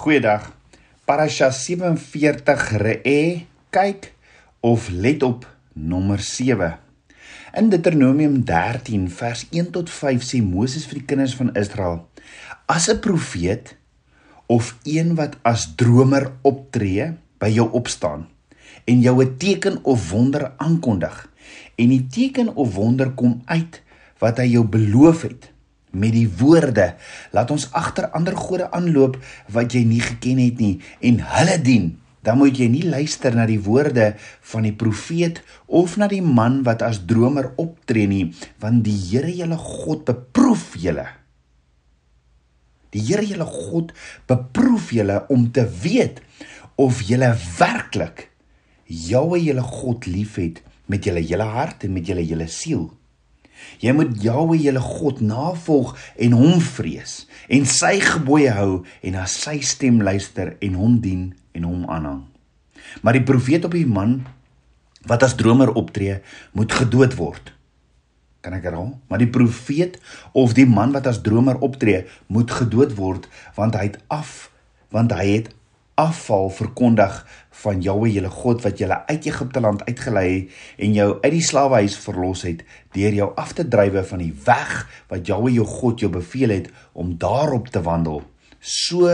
Goeiedag. Parasha 47 Re'e kyk of let op nommer 7. In Deuteronomium 13 vers 1 tot 5 sê Moses vir die kinders van Israel: As 'n profeet of een wat as dromer optree by jou opstaan en jou 'n teken of wonder aankondig en die teken of wonder kom uit wat hy jou beloof het met die woorde. Laat ons agter ander gode aanloop wat jy nie geken het nie en hulle dien. Dan moet jy nie luister na die woorde van die profeet of na die man wat as dromer optree nie want die Here julle God beproef julle. Die Here julle God beproef julle om te weet of julle werklik Jahwe julle God liefhet met julle hele hart en met julle hele siel Jy moet Jahwe jou God navolg en hom vrees en sy gebooie hou en na sy stem luister en hom dien en hom aanhang. Maar die profeet op die man wat as dromer optree, moet gedood word. Kan ek herhaal? Maar die profeet of die man wat as dromer optree, moet gedood word want hy het af want hy het afval verkondig van Jahwe julle God wat julle uit Egipte land uitgelei het en jou uit die slawehuis verlos het deur jou af te drywe van die weg wat Jahwe jou God jou beveel het om daarop te wandel. So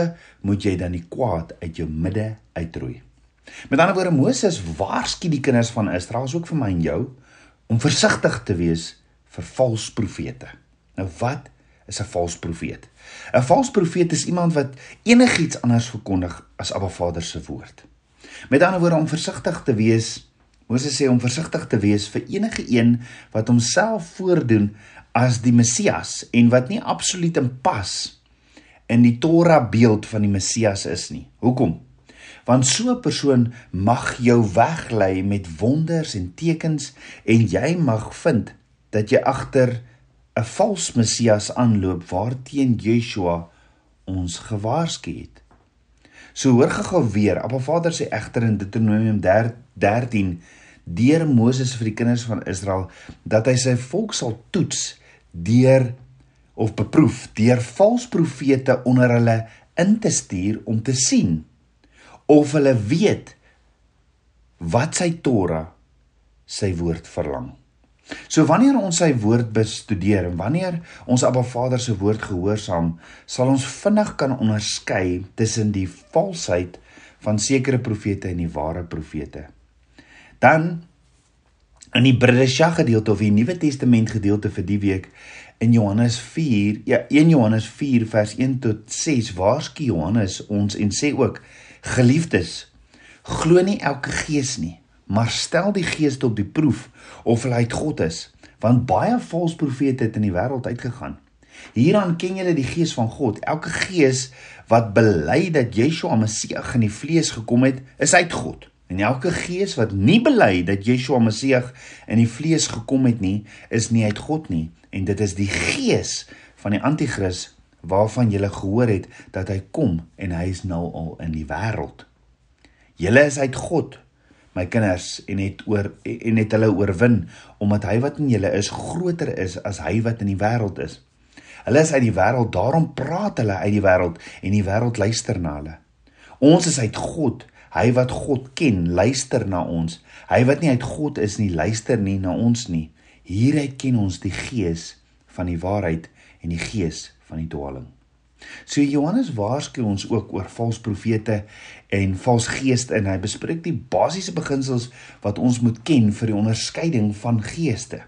moet jy dan die kwaad uit jou midde uitroei. Met ander woorde Moses waarsku die kinders van Israel ook vir my en jou om versigtig te wees vir valse profete. Nou wat is 'n valse profeet? 'n Valse profeet is iemand wat enigiets anders verkondig as Abba Vader se woord. Met ander woorde om versigtig te wees, Moses sê om versigtig te wees vir enige een wat homself voordoen as die Messias en wat nie absoluut in pas in die Torah beeld van die Messias is nie. Hoekom? Want so 'n persoon mag jou weglei met wonders en tekens en jy mag vind dat jy agter 'n vals Messias aanloop waarteen Yeshua ons gewaarsku het. So hoor gou weer, Abba Vader sê egter in Deuteronomium 13 deur Moses vir die kinders van Israel dat hy sy volk sal toets deur of beproef deur valse profete onder hulle in te stuur om te sien of hulle weet wat sy Torah sy woord verlang. So wanneer ons sy woord bestudeer en wanneer ons Abba Vader se woord gehoorsaam, sal ons vinnig kan onderskei tussen die valsheid van sekere profete en die ware profete. Dan in die Bridesha gedeelte of die Nuwe Testament gedeelte vir die week in Johannes 4, ja 1 Johannes 4 vers 1 tot 6 waarsku Johannes ons en sê ook geliefdes glo nie elke gees nie maar stel die geeste op die proef of hulle uit God is, want baie valse profete het in die wêreld uitgegaan. Hieraan ken julle die gees van God. Elke gees wat bely dat Yeshua Messias in die vlees gekom het, is uit God. En elke gees wat nie bely dat Yeshua Messias in die vlees gekom het nie, is nie uit God nie. En dit is die gees van die anti-kris waarvan jy gehoor het dat hy kom en hy is nou al in die wêreld. Julle is uit God my kinders en het oor en het hulle oorwin omdat hy wat in julle is groter is as hy wat in die wêreld is. Hulle is uit die wêreld, daarom praat hulle uit die wêreld en die wêreld luister na hulle. Ons is uit God. Hy wat God ken, luister na ons. Hy wat nie uit God is nie, luister nie na ons nie. Hieruit ken ons die gees van die waarheid en die gees van die dwaaling. So Johannes waarsku ons ook oor valse profete en valse geeste en hy bespreek die basiese beginsels wat ons moet ken vir die onderskeiding van geeste.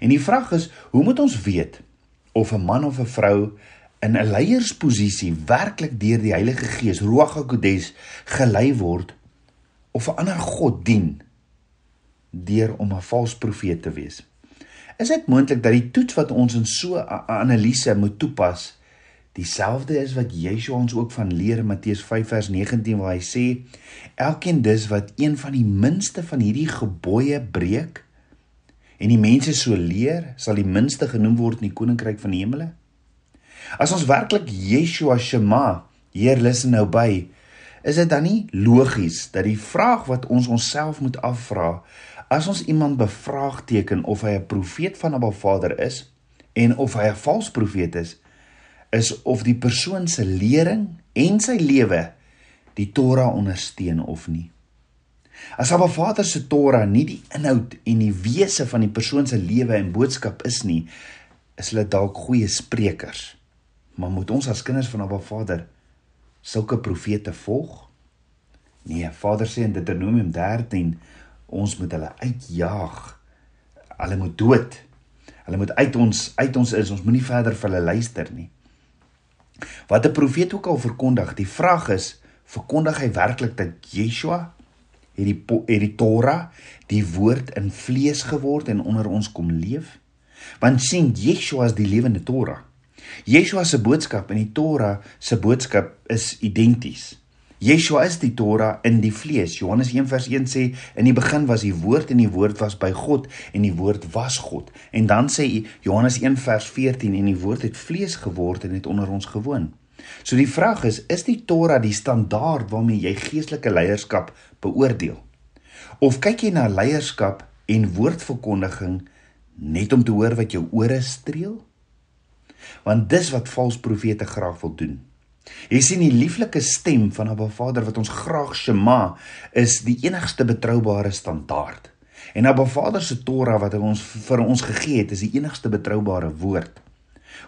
En die vraag is, hoe moet ons weet of 'n man of 'n vrou in 'n leiersposisie werklik deur die Heilige Gees, Ruach HaKodesh, gelei word of 'n ander god dien deur om 'n valse profeet te wees? Is dit moontlik dat die toets wat ons in so 'n analise moet toepas dieselfde is wat Yeshua ons ook van leer in Matteus 5 vers 19 waar hy sê elkeen dis wat een van die minste van hierdie gebooie breek en die mense so leer sal die minste genoem word in die koninkryk van die hemele? As ons werklik Yeshua Shema Heer luister nou by is dit dan nie logies dat die vraag wat ons onsself moet afvra as ons iemand bevraagteken of hy 'n profeet van 'n Baba Vader is en of hy 'n valse profeet is is of die persoon se lering en sy lewe die Torah ondersteun of nie. As Abba Vader se Torah nie die inhoud en die wese van die persoon se lewe en boodskap is nie, is hulle dalk goeie sprekers. Maar moet ons as kinders van Abba Vader sulke profete volg? Nee, Vader sê in Deuteronomium 13 ons moet hulle uitjaag. Hulle moet dood. Hulle moet uit ons uit ons is. Ons moenie verder vir hulle luister nie. Wat 'n profeet ook al verkondig, die vraag is, verkondig hy werklik dat Yeshua het die het die Torah, die woord in vlees geword en onder ons kom leef? Want sien Yeshua is die lewende Torah. Yeshua se boodskap en die Torah se boodskap is identies. Yeshua is die Torah in die vlees. Johannes 1:1 sê in die begin was die woord en die woord was by God en die woord was God. En dan sê Johannes 1:14 en die woord het vlees geword en het onder ons gewoon. So die vraag is, is die Torah die standaard waarmee jy geestelike leierskap beoordeel? Of kyk jy na leierskap en woordverkondiging net om te hoor wat jou ore streel? Want dis wat valse profete graag wil doen. Jy sien die lieflike stem van Abba Vader wat ons graag Shema is die enigste betroubare standaard. En Abba Vader se Torah wat hy ons vir ons gegee het, is die enigste betroubare woord.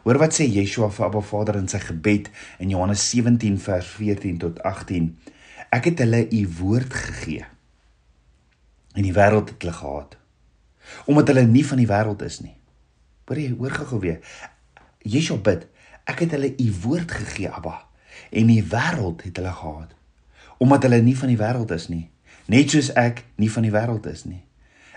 Hoor wat sê Yeshua vir Abba Vader in sy gebed in Johannes 17 vers 14 tot 18. Ek het hulle u woord gegee. En die wêreld het hulle gehaat omdat hulle nie van die wêreld is nie. Hoor jy, hoor gou-gou weer. Yeshua bid, ek het hulle u woord gegee, Abba en die wêreld het hulle gehaat omdat hulle nie van die wêreld is nie. Net soos ek nie van die wêreld is nie.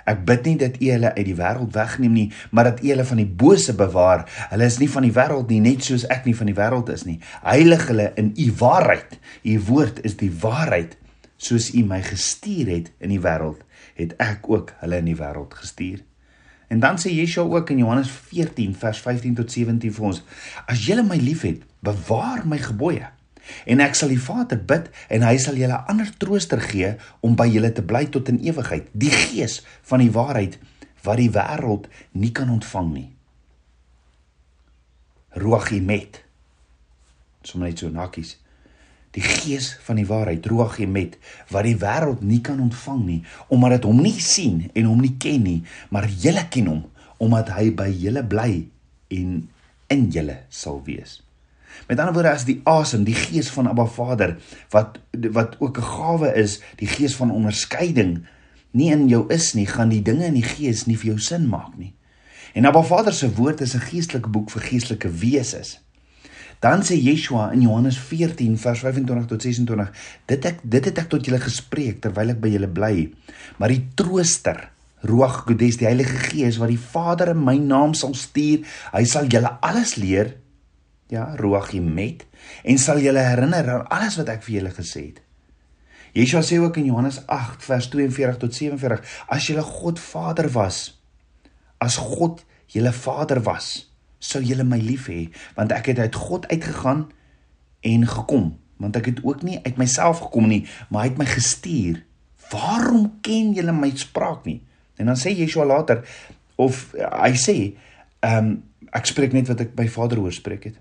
Ek bid nie dat u hulle uit die wêreld wegneem nie maar dat u hulle van die bose bewaar. Hulle is nie van die wêreld nie net soos ek nie van die wêreld is nie. Heilig hulle in u waarheid. U woord is die waarheid soos u my gestuur het in die wêreld het ek ook hulle in die wêreld gestuur. En dan sê Yeshua ook in Johannes 14 vers 15 tot 17 vir ons: As julle my liefhet, bewaar my gebooie. En ek sal die Vader bid en hy sal julle ander trooster gee om by julle te bly tot in ewigheid, die Gees van die waarheid wat die wêreld nie kan ontvang nie. Ruach Emet. Sommige net so nakkies die gees van die waarheid droog jy met wat die wêreld nie kan ontvang nie omdat dit hom nie sien en hom nie ken nie maar julle ken hom omdat hy by julle bly en in julle sal wees met ander woorde as die asem die gees van Abba Vader wat wat ook 'n gawe is die gees van onderskeiding nie in jou is nie gaan die dinge in die gees nie vir jou sin maak nie en Abba Vader se woord is 'n geestelike boek vir geestelike wesens Dan sê Yeshua in Johannes 14 vers 25 tot 26: Dit ek dit het ek tot julle gespreek terwyl ek by julle bly. Maar die Trooster, Ruach Kodes, die Heilige Gees wat die Vader in my naam sal stuur, hy sal julle alles leer. Ja, Ruach Emet en sal julle herinner aan alles wat ek vir julle gesê het. Yeshua sê ook in Johannes 8 vers 42 tot 47: As julle God Vader was, as God julle Vader was, sou julle my lief hê want ek het uit God uitgegaan en gekom. Want ek het ook nie uit myself gekom nie maar hy het my gestuur. Waarom ken julle my spraak nie? En dan sê Yeshua later of hy sê ehm um, ek spreek net wat ek by Vader hoor spreek het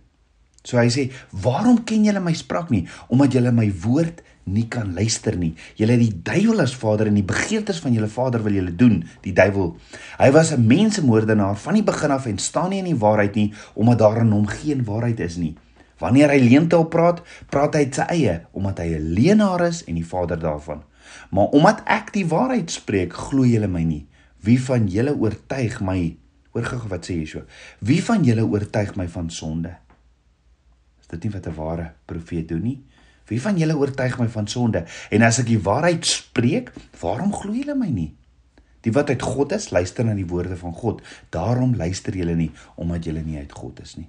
so hy sê waarom ken julle my spraak nie omdat julle my woord nie kan luister nie. Julle het die duiwel as vader en die begeertes van julle vader wil julle doen, die duiwel. Hy was 'n mensemoordenaar van die begin af en staan nie in die waarheid nie omdat daar in hom geen waarheid is nie. Wanneer hy leemte op praat, praat hy uit sy eie omdat hy 'n leenaar is en die vader daarvan. Maar omdat ek die waarheid spreek, glo julle my nie. Wie van julle oortuig my? Hoor gou wat sê Yeshua. Wie van julle oortuig my van sonde? Dit nie wat 'n ware profeet doen nie? Wie van julle oortuig my van sonde? En as ek die waarheid spreek, waarom glo julle my nie? Die wat uit God is, luister na die woorde van God. Daarom luister julle nie omdat julle nie uit God is nie.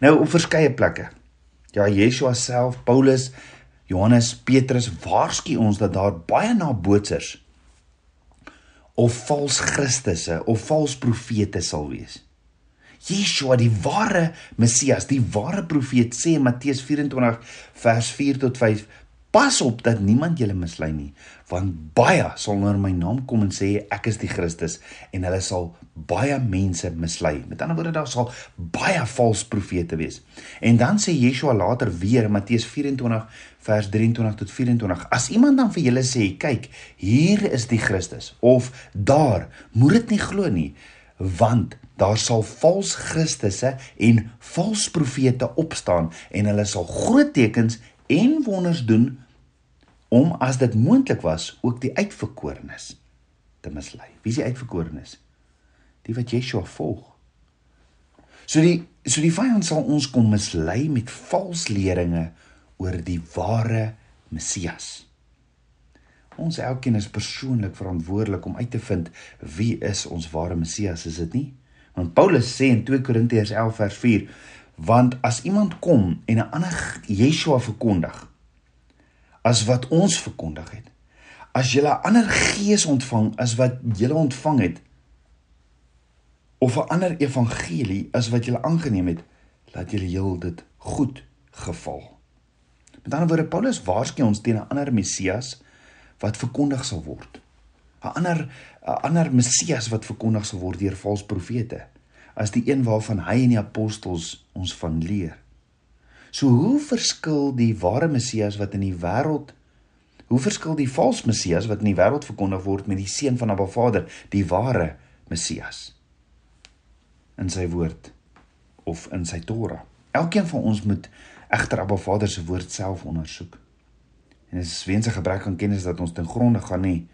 Nou op verskeie plekke. Ja, Yeshua self, Paulus, Johannes, Petrus waarsku ons dat daar baie nabootsers of vals Christusse of vals profete sal wees. Yeshua die ware Messias, die ware profeet sê in Matteus 24 vers 4 tot 5 Pas op dat niemand julle mislei nie, want baie sal onder my naam kom en sê ek is die Christus en hulle sal baie mense mislei. Met ander woorde daar sal baie valse profete wees. En dan sê Yeshua later weer in Matteus 24 vers 23 tot 24: As iemand dan vir julle sê, kyk, hier is die Christus of daar, moet dit nie glo nie, want daar sal vals Christusse en vals profete opstaan en hulle sal groot tekens en wonders doen om as dit moontlik was ook die uitverkorenes te mislei. Wie is die uitverkorenes? Die wat Yeshua volg. So die so die vyand sal ons kom mislei met vals leringe oor die ware Messias. Ons elkeen is persoonlik verantwoordelik om uit te vind wie is ons ware Messias, is dit nie? Want Paulus sê in 2 Korintiërs 11 vers 4, want as iemand kom en 'n ander Yeshua verkondig as wat ons verkondig het. As jy 'n ander gees ontvang as wat jy ontvang het of 'n ander evangelie as wat jy aangeneem het, laat jy heel dit goed geval. Met ander woorde Paulus waarsku ons teen 'n ander Messias wat verkondig sal word. 'n ander 'n ander Messias wat verkondig sal word deur valse profete as die een waarvan hy en die apostels ons van leer. So hoe verskil die ware Messias wat in die wêreld hoe verskil die valse Messias wat in die wêreld verkondig word met die seun van Abba Vader, die ware Messias in sy woord of in sy Torah. Elkeen van ons moet egter Abba Vader se woord self ondersoek. En dit is wense gebrek aan kennis dat ons ten gronde gaan nie.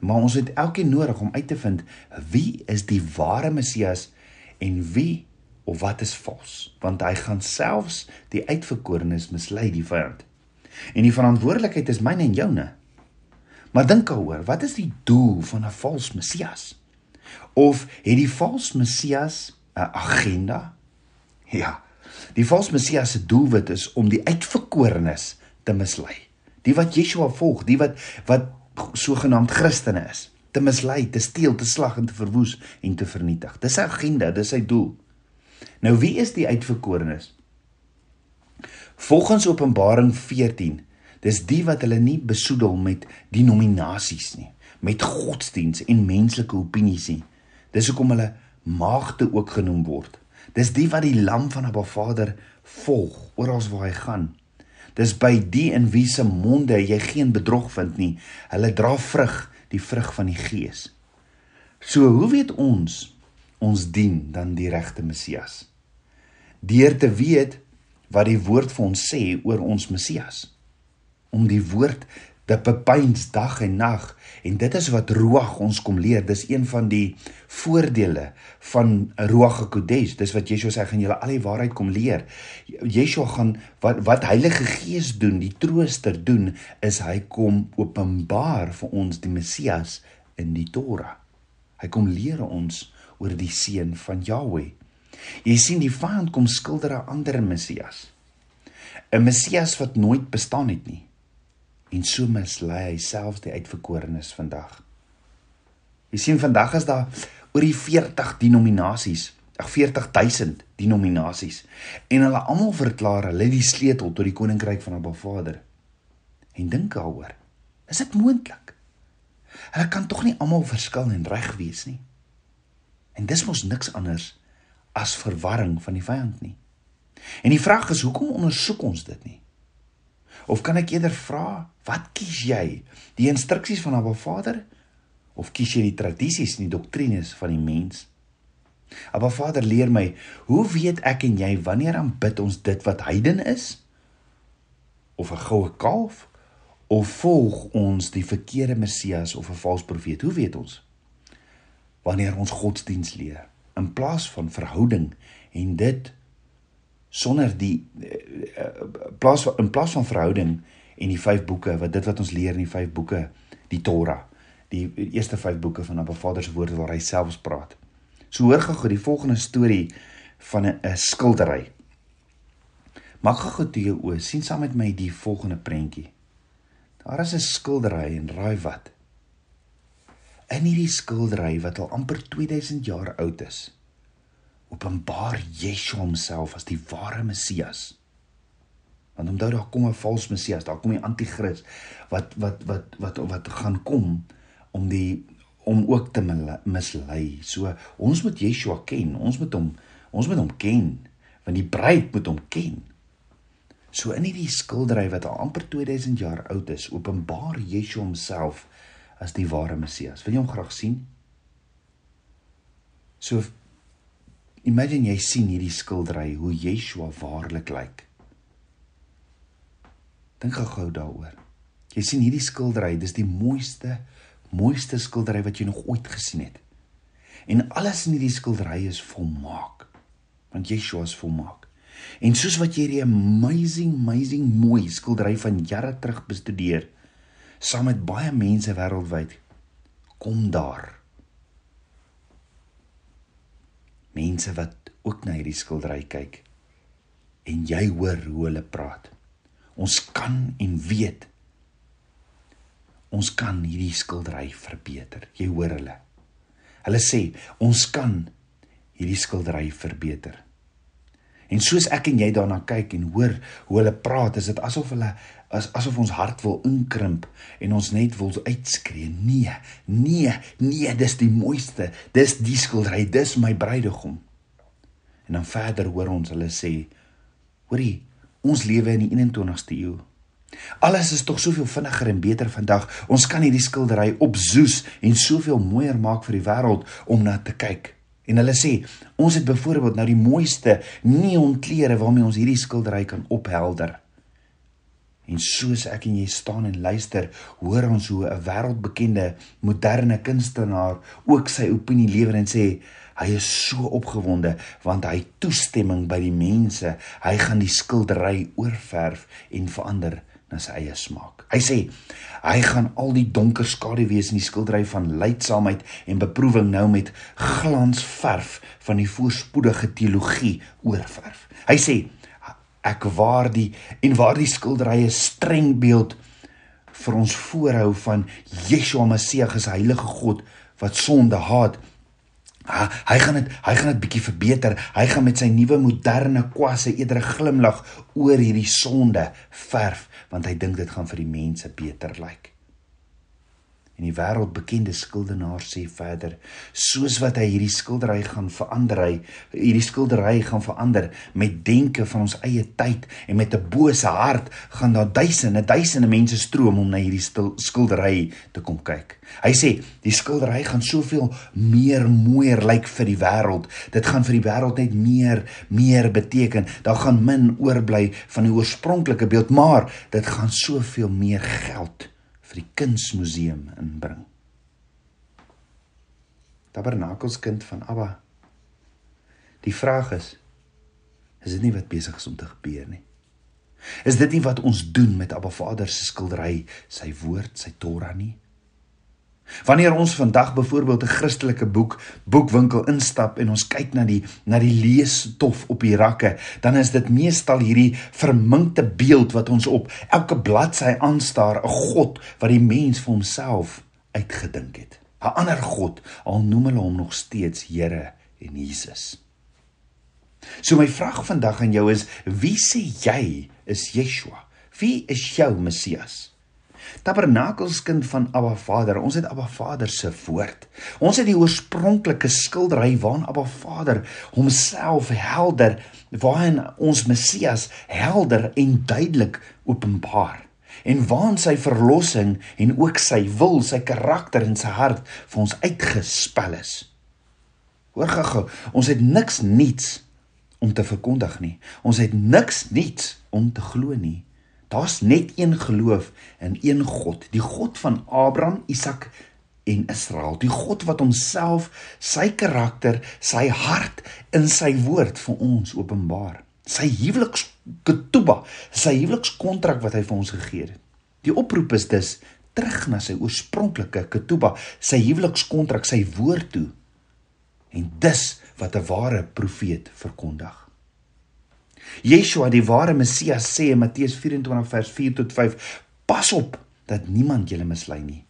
Maar ons het elkeen nodig om uit te vind wie is die ware Messias en wie of wat is vals want hy gaan selfs die uitverkorenes mislei die vyand. En die verantwoordelikheid is myne en joune. Maar dink daaroor wat is die doel van 'n vals messias? Of het die vals messias 'n agenda? Ja die vals messias se doelwit is om die uitverkorenes te mislei die wat Yeshua volg die wat wat sogenaamd Christene is te mislei te steel te slag en te verwoes en te vernietig dis sy agenda dis sy doel Nou wie is die uitverkorenes? Volgens Openbaring 14, dis die wat hulle nie besoedel met denominasies nie, met godsdiens en menslike opinies nie. Dis hoekom hulle maagde ook genoem word. Dis die wat die lam van Abba Vader volg oral waar hy gaan. Dis by die in wie se monde jy geen bedrog vind nie. Hulle dra vrug, die vrug van die Gees. So hoe weet ons ons dien dan die regte Messias. Deur te weet wat die woord vir ons sê oor ons Messias. Om die woord te bepeins dag en nag en dit is wat Ruach ons kom leer. Dis een van die voordele van Ruach HaKodesh. Dis wat Yeshua sê gaan julle al die waarheid kom leer. Yeshua gaan wat wat Heilige Gees doen, die trooster doen, is hy kom openbaar vir ons die Messias in die Torah. Hy kom leer ons oor die seun van Jahweh. Jy sien die vyand kom skilder 'n ander Messias. 'n Messias wat nooit bestaan het nie. En so mislei hy selfs die uitverkorenes vandag. Jy sien vandag is daar oor die 40 denominasies, ag 40000 denominasies en hulle almal verklaar hulle die sleutel tot die koninkryk van Abba Vader. En dink daaroor. Is dit moontlik? Hulle kan tog nie almal verskil en reg wees nie. En dis mos niks anders as verwarring van die vyand nie. En die vraag is hoekom ondersoek ons dit nie? Of kan ek eerder vra, wat kies jy? Die instruksies van Abba Vader of kies jy die tradisies en die doktrines van die mens? Abba Vader leer my, hoe weet ek en jy wanneer aanbid ons dit wat heiden is? Of 'n goue kalf? Of volg ons die verkeerde Messias of 'n valse profeet? Hoe weet ons? wanneer ons godsdiens leer in plaas van verhouding en dit sonder die uh, plaas in plaas van verhouding en die vyf boeke wat dit wat ons leer in die vyf boeke die Torah die eerste vyf boeke van Abba Vader se woorde waar hy selfs praat. So hoor gou die volgende storie van 'n skildery. Maak gou toe jou oë sien saam met my die volgende prentjie. Daar is 'n skildery en raai wat? In hierdie skildery wat al amper 2000 jaar oud is, openbaar Yeshua homself as die ware Messias. Want onthou daar kom 'n vals Messias, daar kom die anti-kris wat wat wat wat wat gaan kom om die om ook te mislei. So ons moet Yeshua ken. Ons moet hom ons moet hom ken want die bruid moet hom ken. So in hierdie skildery wat al amper 2000 jaar oud is, openbaar Yeshua homself as die ware Messias. Wil jy hom graag sien? So imagine jy sien hierdie skildery hoe Yeshua waarlik lyk. Dink gou-gou daaroor. Jy sien hierdie skildery, dis die mooiste mooiste skildery wat jy nog ooit gesien het. En alles in hierdie skildery is volmaak. Want Yeshua is volmaak. En soos wat jy hierdie amazing amazing mooi skildery van jare terug bestudeer saam met baie mense wêreldwyd kom daar mense wat ook na hierdie skildery kyk en jy hoor hoe hulle praat. Ons kan en weet ons kan hierdie skildery verbeter. Jy hoor hulle. Hulle sê ons kan hierdie skildery verbeter. En soos ek en jy daarna kyk en hoor hoe hulle praat, is dit asof hulle as asof ons hart wil inkrimp en ons net wil uitskree: "Nee, nee, nee, dis die mooiste. Dis die skildery, dis my bruidegom." En dan verder hoor ons hulle sê: "Hoorie, ons lewe in die 21ste eeu. Alles is tog soveel vinniger en beter vandag. Ons kan hierdie skildery opzoes en soveel mooier maak vir die wêreld om na te kyk. En hulle sê, ons het byvoorbeeld nou die mooiste neonklere waarmee ons hierdie skildery kan ophelder. En soos ek en jy staan en luister, hoor ons hoe 'n wêreldbekende moderne kunstenaar ook sy opinie lewer en sê hy is so opgewonde want hy toestemming by die mense. Hy gaan die skildery oorverf en verander na sy eie smaak. Hy sê hy gaan al die donker skaduwees in die skildery van lydsaamheid en beproewing nou met glansverf van die voorspoedige teologie oorverf. Hy sê ek waar die en waar die skilderye streng beeld vir ons voorhou van Yeshua Messia, die heilige God wat sonde haat Ha, hy gaan dit hy gaan dit bietjie verbeter. Hy gaan met sy nuwe moderne kwasse eerder glimlag oor hierdie sonde verf want hy dink dit gaan vir die mense beter lyk. Like. En die wêreldbekende skildenaar sê verder: "Soos wat hy hierdie skildery gaan verander, hy hierdie skildery gaan verander met denke van ons eie tyd en met 'n bose hart gaan daar duisende, duisende mense stroom om na hierdie skildery te kom kyk." Hy sê: "Die skildery gaan soveel meer mooier lyk vir die wêreld. Dit gaan vir die wêreld net meer meer beteken. Daar gaan min oorbly van die oorspronklike beeld, maar dit gaan soveel meer geld vir die kunsmuseum inbring. Tabernakelskind van Abba. Die vraag is is dit nie wat besig is om te gebeur nie? Is dit nie wat ons doen met Abba Vader se skildery, sy woord, sy Torah nie? Wanneer ons vandag byvoorbeeld 'n Christelike boek boekwinkel instap en ons kyk na die na die leesstof op die rakke, dan is dit meestal hierdie verminkte beeld wat ons op elke bladsy aanstaar, 'n God wat die mens vir homself uitgedink het. 'n Ander God, al noem hulle hom nog steeds Here en Jesus. So my vraag vandag aan jou is, wie sê jy is Yeshua? Wie is jou Messias? Tabernakelskind van Abba Vader. Ons het Abba Vader se woord. Ons het die oorspronklike skildery waarin Abba Vader homself helder, waarin ons Messias helder en duidelik openbaar en waarin sy verlossing en ook sy wil, sy karakter en sy hart vir ons uitgespel is. Hoor gou, ons het niks nuuts om te verkondig nie. Ons het niks nuuts om te glo nie. Daar's net een geloof in een God, die God van Abraham, Isak en Israel, die God wat homself, sy karakter, sy hart in sy woord vir ons openbaar. Sy huweliksketubah, sy huwelikskontrak wat hy vir ons gegee het. Die oproep is dus terug na sy oorspronklike ketubah, sy huwelikskontrak, sy woord toe. En dis wat 'n ware profeet verkondig. Yeshua die ware Messias sê in Matteus 24 vers 4 tot 5: Pas op dat niemand julle mislei nie.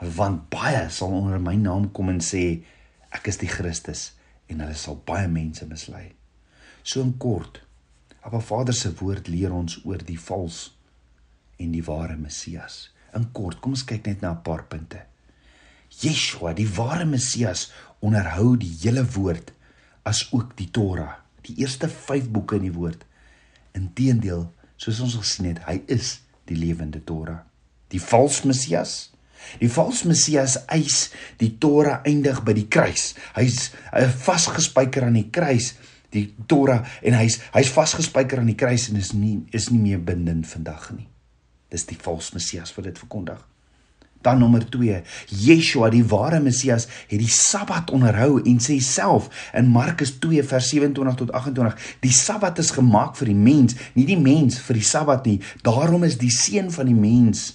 Want baie sal onder my naam kom en sê ek is die Christus en hulle sal baie mense mislei. So in kort, Abba Vader se woord leer ons oor die vals en die ware Messias. In kort, kom ons kyk net na 'n paar punte. Yeshua, die ware Messias, onderhou die hele woord as ook die Torah, die eerste 5 boeke in die woord. Inteendeel, soos ons gesien het, hy is die lewende Torah. Die vals Messias, Die valse Messias eis die Torah eindig by die kruis. Hy's vasgespijker aan die kruis die Torah en hy's hy's vasgespijker aan die kruis en is nie is nie meer bindend vandag nie. Dis die valse Messias wat dit verkondig. Dan nommer 2, Yeshua die ware Messias het die Sabbat onderhou en sê self in Markus 2 vers 27 tot 28, die Sabbat is gemaak vir die mens, nie die mens vir die Sabbat nie. Daarom is die seun van die mens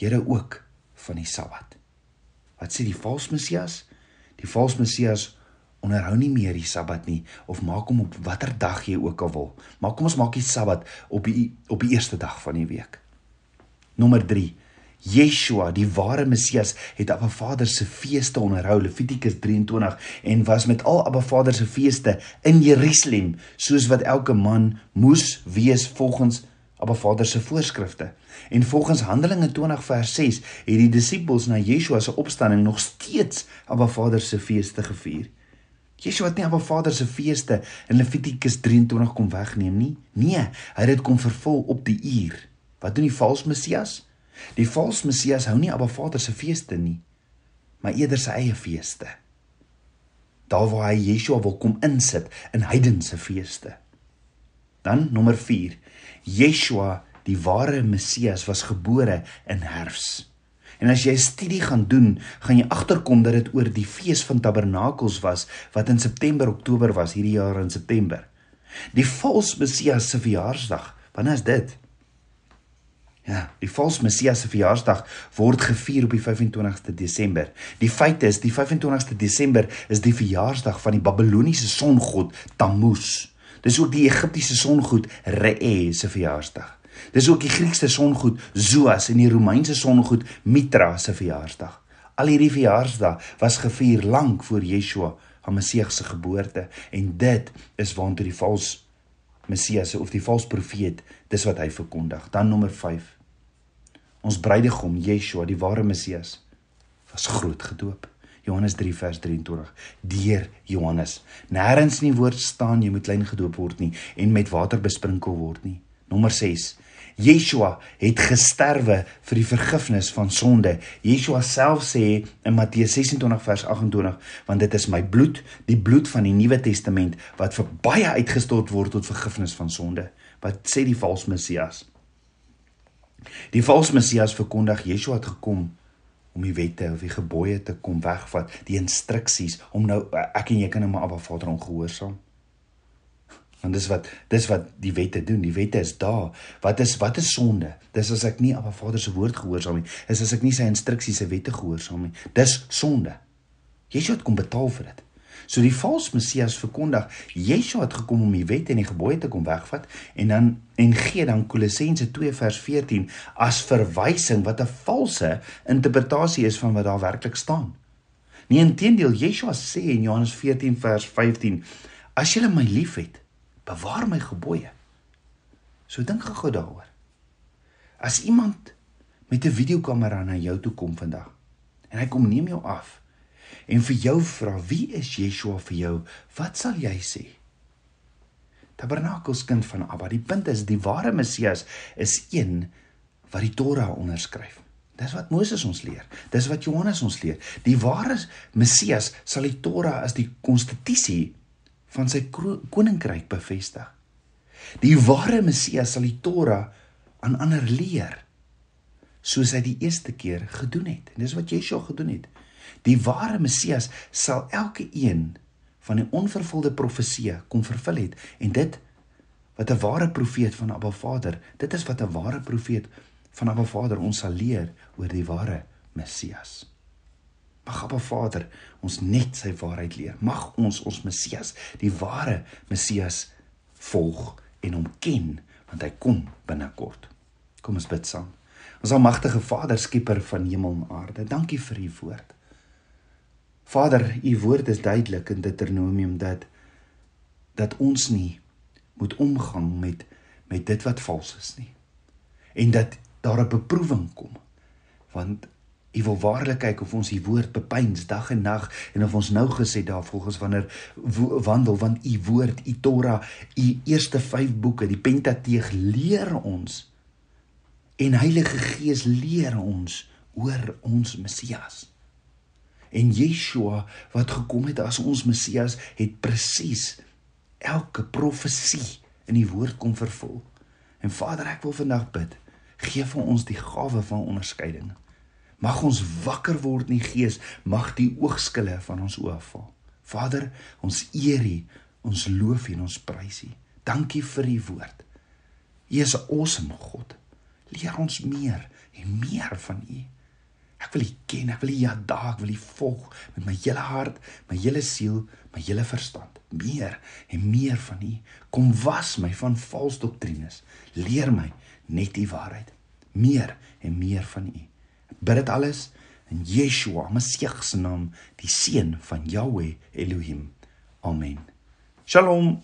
Here ook van die Sabbat. Wat sê die valse Messias? Die valse Messias onderhou nie meer die Sabbat nie of maak hom op watter dag jy ook al wil. Maar kom ons maak die Sabbat op die op die eerste dag van die week. Nommer 3. Yeshua, die ware Messias, het Abba Vader se feeste onderhou, Levitikus 23, en was met al Abba Vader se feeste in Jerusalem, soos wat elke man moes wees volgens Abba Vader se voorskrifte. En volgens Handelinge 20 vers 6 het die disippels na Yeshua se opstanding nog steeds Abba Vader se feeste gevier. Yeshua het nie Abba Vader se feeste in Levitikus 23 kom wegneem nie. Nee, hy het dit kom vervul op die uur. Wat doen die valse Messias? Die valse Messias hou nie Abba Vader se feeste nie, maar eerder sy eie feeste. Daar waar hy Yeshua wil kom insit in heidense feeste. Dan nommer 4. Yeshua, die ware Messias, was gebore in herfs. En as jy 'n studie gaan doen, gaan jy agterkom dat dit oor die fees van Tabernakels was wat in September Oktober was hierdie jaar in September. Die valse Messias se verjaarsdag, wanneer is dit? Ja, die valse Messias se verjaarsdag word gevier op die 25ste Desember. Die feit is, die 25ste Desember is die verjaarsdag van die Babiloniese songod Tammuz. Dis ook die Egiptiese songod Re se verjaarsdag. Dis ook die Griekse songod Zoas en die Romeinse songod Mitra se verjaarsdag. Al hierdie verjaarsdae was gevier lank voor Yeshua, haar Messias se geboorte en dit is waantoe die vals Messias of die vals profeet dis wat hy verkondig. Dan nommer 5. Ons bruidegom Yeshua, die ware Messias, was groot gedoop. Johannes 3 vers 23 deur Johannes. Nêrens in die woord staan jy moet klein gedoop word nie en met water besprinkel word nie. Nommer 6. Yeshua het gesterwe vir die vergifnis van sonde. Yeshua self sê in Matteus 26 vers 28, want dit is my bloed, die bloed van die Nuwe Testament wat vir baie uitgestort word tot vergifnis van sonde. Wat sê die valse Messias? Die valse Messias verkondig Yeshua het gekom om die wette of die gebooie te kom wegvat, die instruksies om nou ek en jy kan nou maar Abba Vader ongehoorsaam. Want dis wat dis wat die wette doen. Die wette is daar. Wat is wat is sonde? Dis as ek nie Abba Vader se woord gehoorsaam nie. Is as ek nie sy instruksies, sy wette gehoorsaam nie. Dis sonde. Jesus het kom betaal vir dit. So die valse Messias verkondig, Yeshua het gekom om die wet en die gebooie te kom wegvat en dan en gee dan Kolossense 2 vers 14 as verwysing wat 'n valse interpretasie is van wat daar werklik staan. Nie inteendeel Yeshua sê in Johannes 14 vers 15, as julle my liefhet, bewaar my gebooie. So dink gou daaroor. As iemand met 'n videokamera na jou toe kom vandag en hy kom neem jou af en vir jou vra wie is Yeshua vir jou, wat sal jy sê? Tabernakels kind van Abba, die punt is die ware Messias is een wat die Torah onderskryf. Dis wat Moses ons leer. Dis wat Johannes ons leer. Die ware Messias sal die Torah as die konstitusie van sy koninkryk bevestig. Die ware Messias sal die Torah aan ander leer soos hy die eerste keer gedoen het. En dis wat Yeshua gedoen het. Die ware Messias sal elke een van die onvervulde profeseë kom vervul het en dit wat 'n ware profeet van Abba Vader, dit is wat 'n ware profeet van Abba Vader ons sal leer oor die ware Messias. Mag Abba Vader ons net sy waarheid leer. Mag ons ons Messias, die ware Messias volg en hom ken want hy kom binnekort. Kom ons bid saam. Ons almagtige Vader, skieper van hemel en aarde, dankie vir u woord. Vader, u woord is duidelik in Deuteronomium dat dat ons nie moet omgang met met dit wat vals is nie. En dat daar 'n beproewing kom. Want U wil waarlik kyk of ons U woord bepeins dag en nag en of ons nou gesê daar volgens wanneer wandel want U woord, U Torah, U eerste 5 boeke, die Pentateeg leer ons en Heilige Gees leer ons oor ons Messias. En Yeshua wat gekom het as ons Messias het presies elke profesie in die woord kom vervul. En Vader, ek wil vandag bid, gee vir ons die gawe van onderskeiding. Mag ons wakker word in die gees, mag die oogskille van ons oë val. Vader, ons eer U, ons loof U en ons prys U. Dankie vir U woord. U is 'n awesome God. Leer ons meer en meer van U. Ek wil U ken, ek wil U ja daag, wil U volg met my hele hart, my hele siel, my hele verstand. Meer en meer van U. Kom was my van vals doktrines. Leer my net die waarheid. Meer en meer van U. Ek bid dit alles in Yeshua, Messie se naam, die seun van Yahweh Elohim. Amen. Shalom.